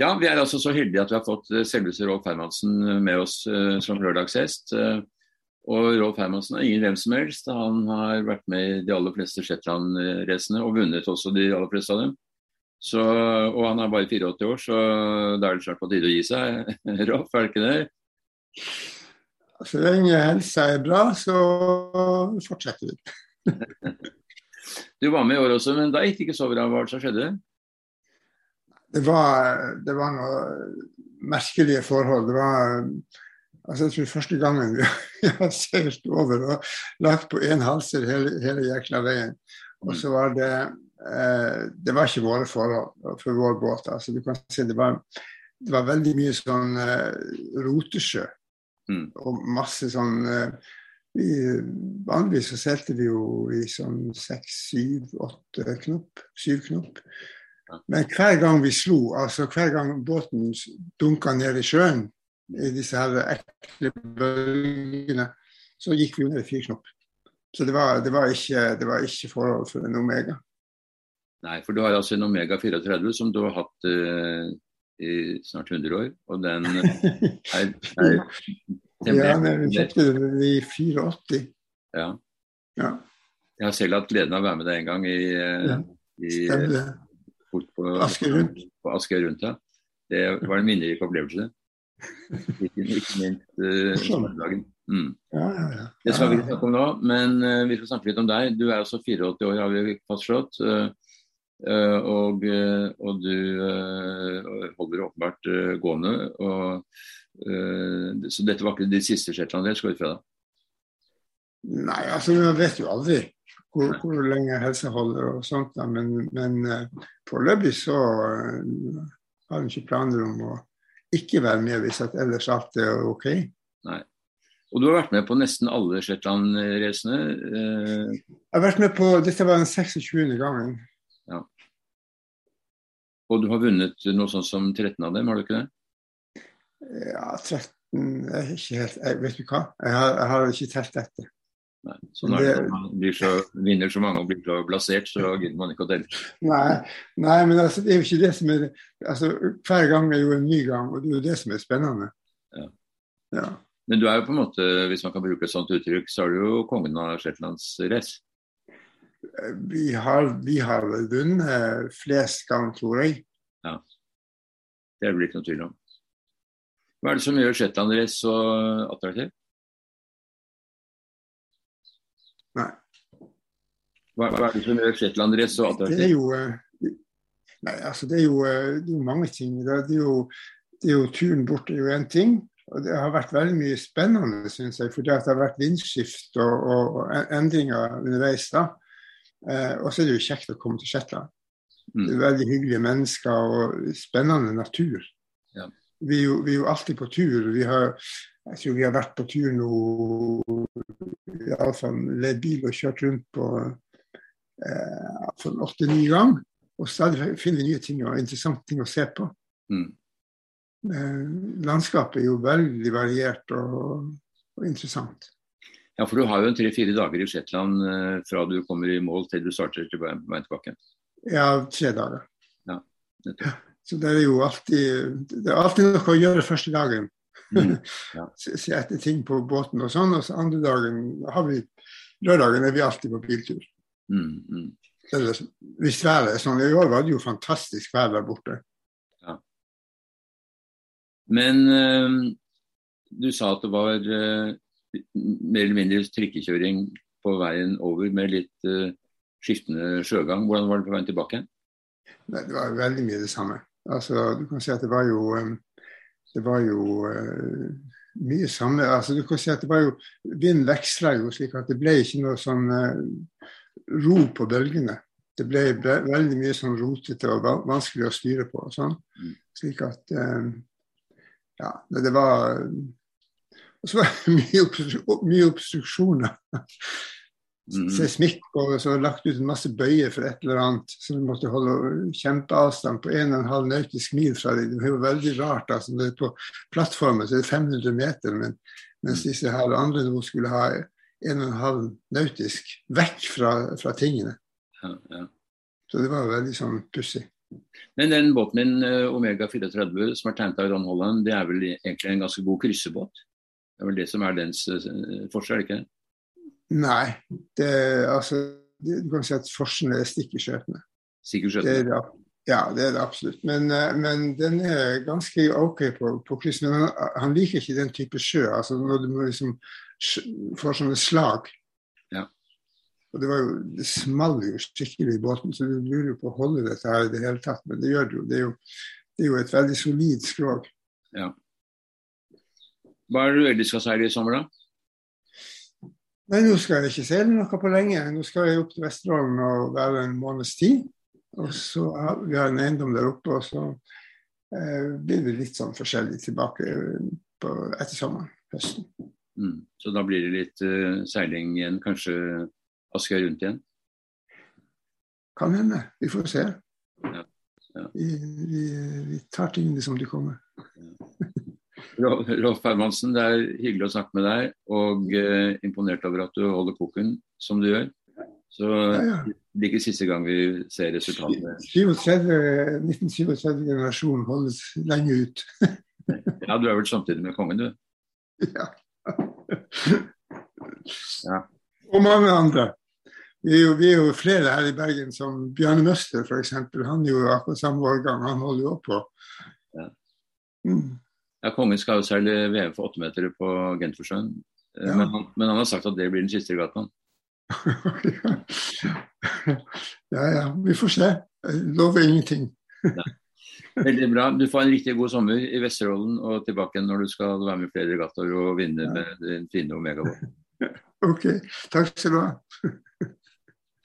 Ja, vi er altså så heldige at vi har fått eh, selveste Rolf Hermansen med oss uh, som lørdagshest. Og Rolf Hermansen er ingen hvem som helst. Han har vært med i de aller fleste Shetland-racene og vunnet også de aller fleste av dem. Så, og han er bare 84 år, så da er det snart på tide å gi seg. Rolf, er det ikke det? Så lenge helsa er bra, så fortsetter vi. du var med i år også, men da gikk det ikke så bra. Hva skjedde? Det var, det var noen merkelige forhold. Det var altså jeg tror første gangen vi har seilt over og lagt på én halser hele, hele jækla veien. Og så var det eh, Det var ikke våre forhold for vår båt. altså du kan si Det var, det var veldig mye sånn eh, rotesjø. Mm. Og masse sånn eh, vi, Vanligvis så seilte vi jo i sånn seks, syv, åtte knop. Syv knop. Men hver gang vi slo, altså hver gang båten dunka ned i sjøen, i disse her ekle bølgene, så gikk vi under i fyrknopp. Så det var, det var, ikke, det var ikke forhold for en Omega. Nei, for du har altså en Omega 34 som du har hatt uh, i snart 100 år, og den er, er Ja, vi kjøpte den i 84. Ja. ja. Jeg har selv hatt gleden av å være med deg en gang i, uh, ja, i bort på. På Asker rundt ja. Det var en minnerik opplevelse. Ikke, ikke minst uh. Mm. Ja, ja, ja. Det skal vi ikke snakke om nå, men uh, vi skal snakke litt om deg. Du er også 84 år, har vi fastslått. Uh, og, og, du holder åpenbart gående. Og, så dette var ikke ditt siste Shetland-del, skal ut fra deg? Nei, altså man vet jo aldri hvor, hvor lenge helsa holder og sånt. Da. Men, men foreløpig så har hun ikke planer om å ikke være med hvis at ellers alt er OK. Nei. Og du har vært med på nesten alle Shetland-racene? Jeg har vært med på, Dette var den 26. gangen. Ja. Og du har vunnet noe sånt som 13 av dem, har du ikke det? Ja, 13 jeg ikke helt, jeg, Vet du hva, jeg har, jeg har ikke telt etter. Nei, så når det, man blir så, vinner så mange og blir så blasert, så gidder man ikke å telle. Nei, nei, men altså, det er jo ikke det som er altså, Hver gang er jo en ny gang, og det er jo det som er spennende. Ja. ja. Men du er jo på en måte, hvis man kan bruke et sånt uttrykk, så er du jo kongen av shetlandsrace? Vi har, vi har vunnet flest ganger, tror jeg. Ja. Det er det ikke noe tvil om. Hva er det som gjør Shetland race så attraktivt? Nei. Hva, hva, er det som gjør Shetland så attraktivt? Det er jo, eh, nei, altså det er jo, eh, det er jo mange ting. Det er, jo, det er jo turen bort er jo én ting. Og det har vært veldig mye spennende, syns jeg. For det har vært vindskift og, og, og endringer underveis. da. Eh, og så er det jo kjekt å komme til Shetland. Mm. Veldig hyggelige mennesker og spennende natur. Ja. Vi, er jo, vi, er jo, alltid på tur. Vi har, jeg tror vi har vært på tur nå iallfall led bil og kjørt rundt på eh, åtte-ni ganger. Og stadig finner vi nye ting og interessante ting å se på. Mm. Eh, landskapet er jo veldig variert og, og interessant. Ja, for du har jo en tre-fire dager i Shetland eh, fra du kommer i mål til du starter til veien tilbake. Ja, tre dager. Ja. Så det er jo alltid Det er alltid noe å gjøre første dagen. Mm, ja. Se etter ting på båten og sånn. Og så andre dagen har vi Lørdagen er vi alltid på biltur. Mm, mm. Eller, hvis været er sånn I år var det jo fantastisk vær der borte. Ja. Men øh, du sa at det var øh, mer eller mindre trikkekjøring på veien over med litt øh, skiftende sjøgang. Hvordan var det på veien tilbake? Det var veldig mye det samme. Altså, du kan si at det var jo um, Det var jo uh, mye samme altså, du kan si at det var jo Vinden veksla jo slik at det ble ikke noe sånn ro på bølgene. Det ble, veldig mye sånn rotete og vanskelig å styre på. og sånn. Mm. Slik at eh, Ja, det var og så var det mye, obstru mye obstruksjoner. Mm. Seismikk og så lagt ut en masse bøyer for et eller annet. Så vi måtte holde kjempeavstand på 1,5 nautisk mil fra dem. Det var veldig rart. Altså, det på plattformen så er det 500 meter, men, mens mm. disse her andre nå skulle ha 1,5 nautisk vekk fra, fra tingene. Ja, ja. Så det var veldig sånn pussig. Men den båten din, eh, Omega 34, som er tegnet av Ron Holland, det er vel egentlig en ganske god kryssebåt? Det er vel det som er dens uh, forskjell, ikke det? Nei, det, altså, det, du kan si at forskjellen er stikk i skjøtene. I skjøtene? Ja, det er det absolutt. Men, uh, men den er ganske OK på, på kryss. Men han, han, liker ikke den type sjø. altså Når du liksom får sånne slag. Ja. Og det, var jo, det smalt jo skikkelig i båten, så du lurer jo på å holde dette her i det hele tatt. Men det gjør jo. Det er jo, det er jo et veldig solid skrog. Ja. Hva er det du ellers skal seile i sommer, da? Nei, Nå skal jeg ikke seile noe på lenge. Nå skal jeg opp til Vesterålen og være en måneds tid. Og så vi har en eiendom der oppe, og så eh, blir det litt sånn forskjellig tilbake på, etter sommeren, høsten. Mm. Så da blir det litt uh, seiling igjen, kanskje Askøy rundt igjen? Kan hende. Vi får se. Ja. Ja. Vi, vi, vi, tar tingene som de kommer. Rolf Hermansen, det er hyggelig å snakke med deg, og uh, imponert over at du holder koken som du gjør. Så ja, det er ikke siste gang vi ser resultatet. 1937 generasjon holdes lenge ut. ja, du er vel samtidig med kongen, du? Ja. ja. Og mange andre. Vi er, jo, vi er, jo, flere her i Bergen som Bjarne Møster f.eks. Han er jo akkurat samme årgang, han holder jo på. Ja. Mm. ja, Kongen skal jo seile VM for åttemetere på Gentersjøen, eh, ja. men, men, han har sagt at det blir den siste regattaen. ja ja, vi får se. Lover ingenting. Veldig bra. Du får en riktig god sommer i Vesterålen og tilbake når du skal være med i flere regattaer og vinne med din fine Omega-båt. OK. Takk skal du ha.